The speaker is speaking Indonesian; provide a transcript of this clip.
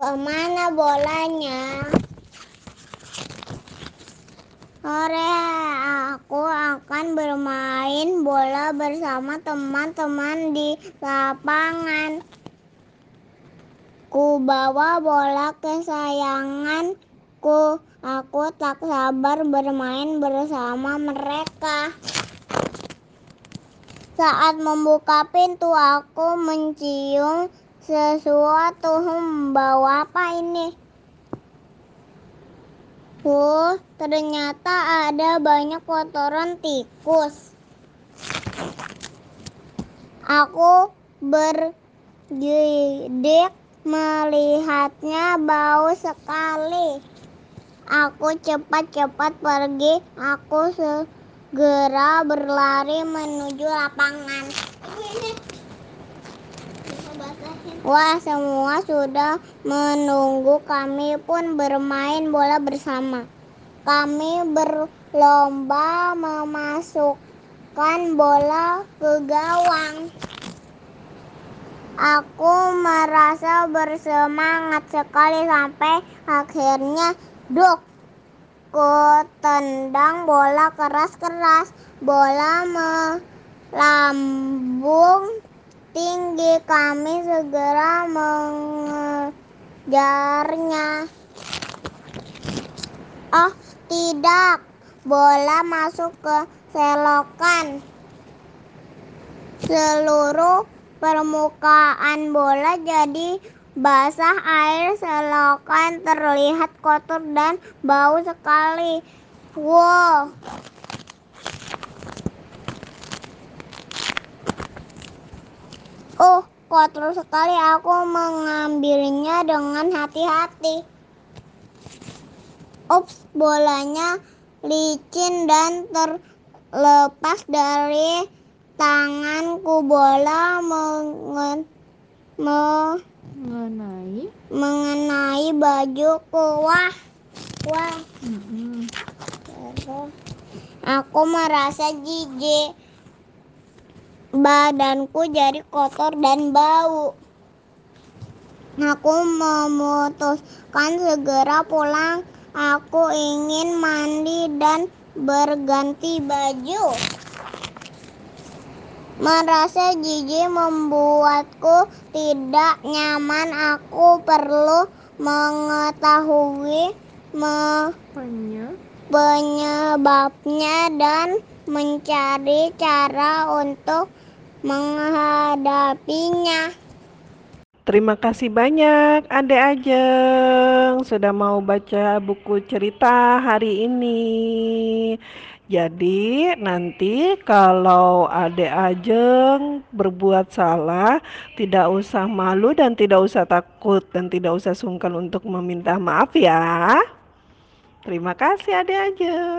Ke mana bolanya? Sore aku akan bermain bola bersama teman-teman di lapangan. Ku bawa bola kesayanganku. Aku tak sabar bermain bersama mereka. Saat membuka pintu, aku mencium sesuatu. Hmm, bau apa ini? Oh, ternyata ada banyak kotoran tikus. Aku bergidik melihatnya bau sekali. Aku cepat-cepat pergi. Aku segera berlari menuju lapangan. Wah, semua sudah menunggu. Kami pun bermain bola bersama. Kami berlomba memasukkan bola ke gawang. Aku merasa bersemangat sekali sampai akhirnya duk! Kutendang bola keras-keras. Bola melambung tinggi. Kami segera mengejarnya. Oh, tidak! Bola masuk ke selokan. Seluruh permukaan bola jadi basah air. Selokan terlihat kotor dan bau sekali. Wow! Kotor sekali. Aku mengambilnya dengan hati-hati. Ups, bolanya licin dan terlepas dari tanganku. Bola mengenai bajuku. Wah! Aku merasa jijik. Badanku jadi kotor dan bau. Aku memutuskan segera pulang. Aku ingin mandi dan berganti baju. Merasa jijik membuatku tidak nyaman. Aku perlu mengetahui penyebabnya dan mencari cara untuk menghadapinya. Terima kasih banyak, Adek Ajeng, sudah mau baca buku cerita hari ini. Jadi, nanti kalau Adek Ajeng berbuat salah, tidak usah malu dan tidak usah takut, dan tidak usah sungkan untuk meminta maaf, ya. Terima kasih, Adek Ajeng.